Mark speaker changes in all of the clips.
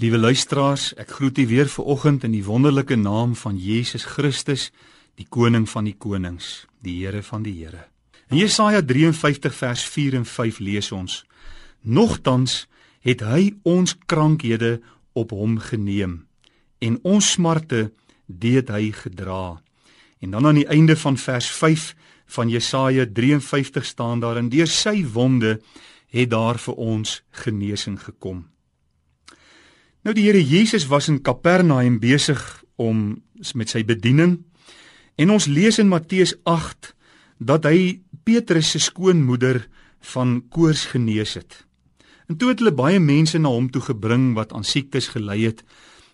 Speaker 1: Liewe luisteraars, ek groet u weer ver oggend in die wonderlike naam van Jesus Christus, die koning van die konings, die Here van die Here. In Jesaja 53 vers 4 en 5 lees ons: Nogtans het hy ons krankhede op hom geneem en ons smarte deed hy gedra. En dan aan die einde van vers 5 van Jesaja 53 staan daar en deur sy wonde het daar vir ons genesing gekom. Nou die Here Jesus was in Kapernaum besig om met sy bediening en ons lees in Matteus 8 dat hy Petrus se skoonmoeder van koors genees het. En toe het hulle baie mense na hom toe gebring wat aan siektes gely het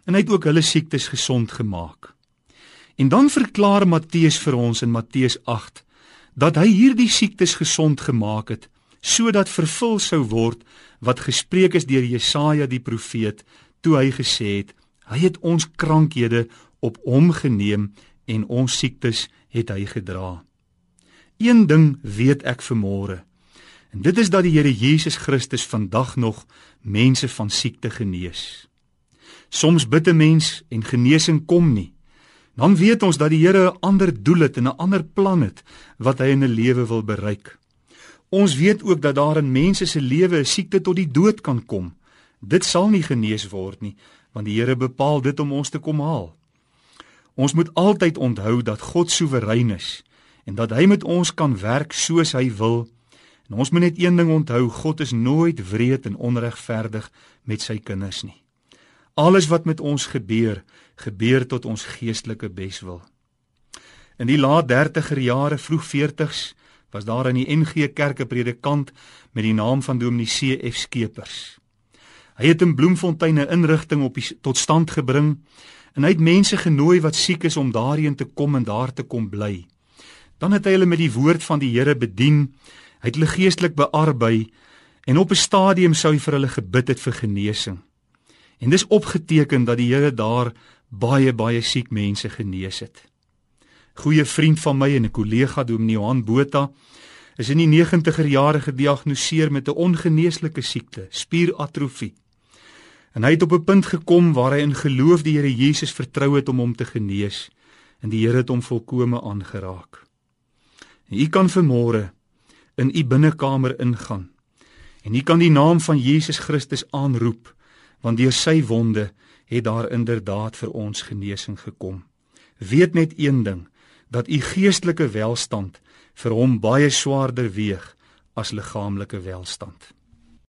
Speaker 1: en hy het ook hulle siektes gesond gemaak. En dan verklaar Matteus vir ons in Matteus 8 dat hy hierdie siektes gesond gemaak het sodat vervul sou word wat gespreek is deur Jesaja die profeet toe hy gesê het hy het ons krankhede op hom geneem en ons siektes het hy gedra. Een ding weet ek vermôre en dit is dat die Here Jesus Christus vandag nog mense van siekte genees. Soms bid 'n mens en genesing kom nie. Dan weet ons dat die Here 'n ander doel het en 'n ander plan het wat hy in 'n lewe wil bereik. Ons weet ook dat daar in mense se lewe 'n siekte tot die dood kan kom. Dit sal nie genees word nie, want die Here bepaal dit om ons te kom haal. Ons moet altyd onthou dat God soewerein is en dat hy met ons kan werk soos hy wil. En ons moet net een ding onthou, God is nooit wreed en onregverdig met sy kinders nie. Alles wat met ons gebeur, gebeur tot ons geestelike beswil. In die laat 30er jare, vroeg 40s, was daar in die NG Kerk 'n predikant met die naam van Dominee C.F. Skeepers. Hy het in Bloemfontein 'n inrigting op die, tot stand gebring en hy het mense genooi wat siek is om daarheen te kom en daar te kom bly. Dan het hy hulle met die woord van die Here bedien. Hy het hulle geestelik bearbei en op 'n stadium sou hy vir hulle gebid het vir genesing. En dis opgeteken dat die Here daar baie baie siek mense genees het. Goeie vriend van my en 'n kollega Dominee Johan Botha is in die 90er jare gediagnoseer met 'n ongeneeslike siekte, spieratrofie. En hy het op 'n punt gekom waar hy in geloof die Here Jesus vertrou het om hom te genees en die Here het hom volkome aangeraak. En u kan vanmôre in u binnekamer ingaan en u kan die naam van Jesus Christus aanroep want deur sy wonde het daar inderdaad vir ons genesing gekom. Weet net een ding dat u geestelike welstand vir hom baie swaarder weeg as liggaamlike welstand.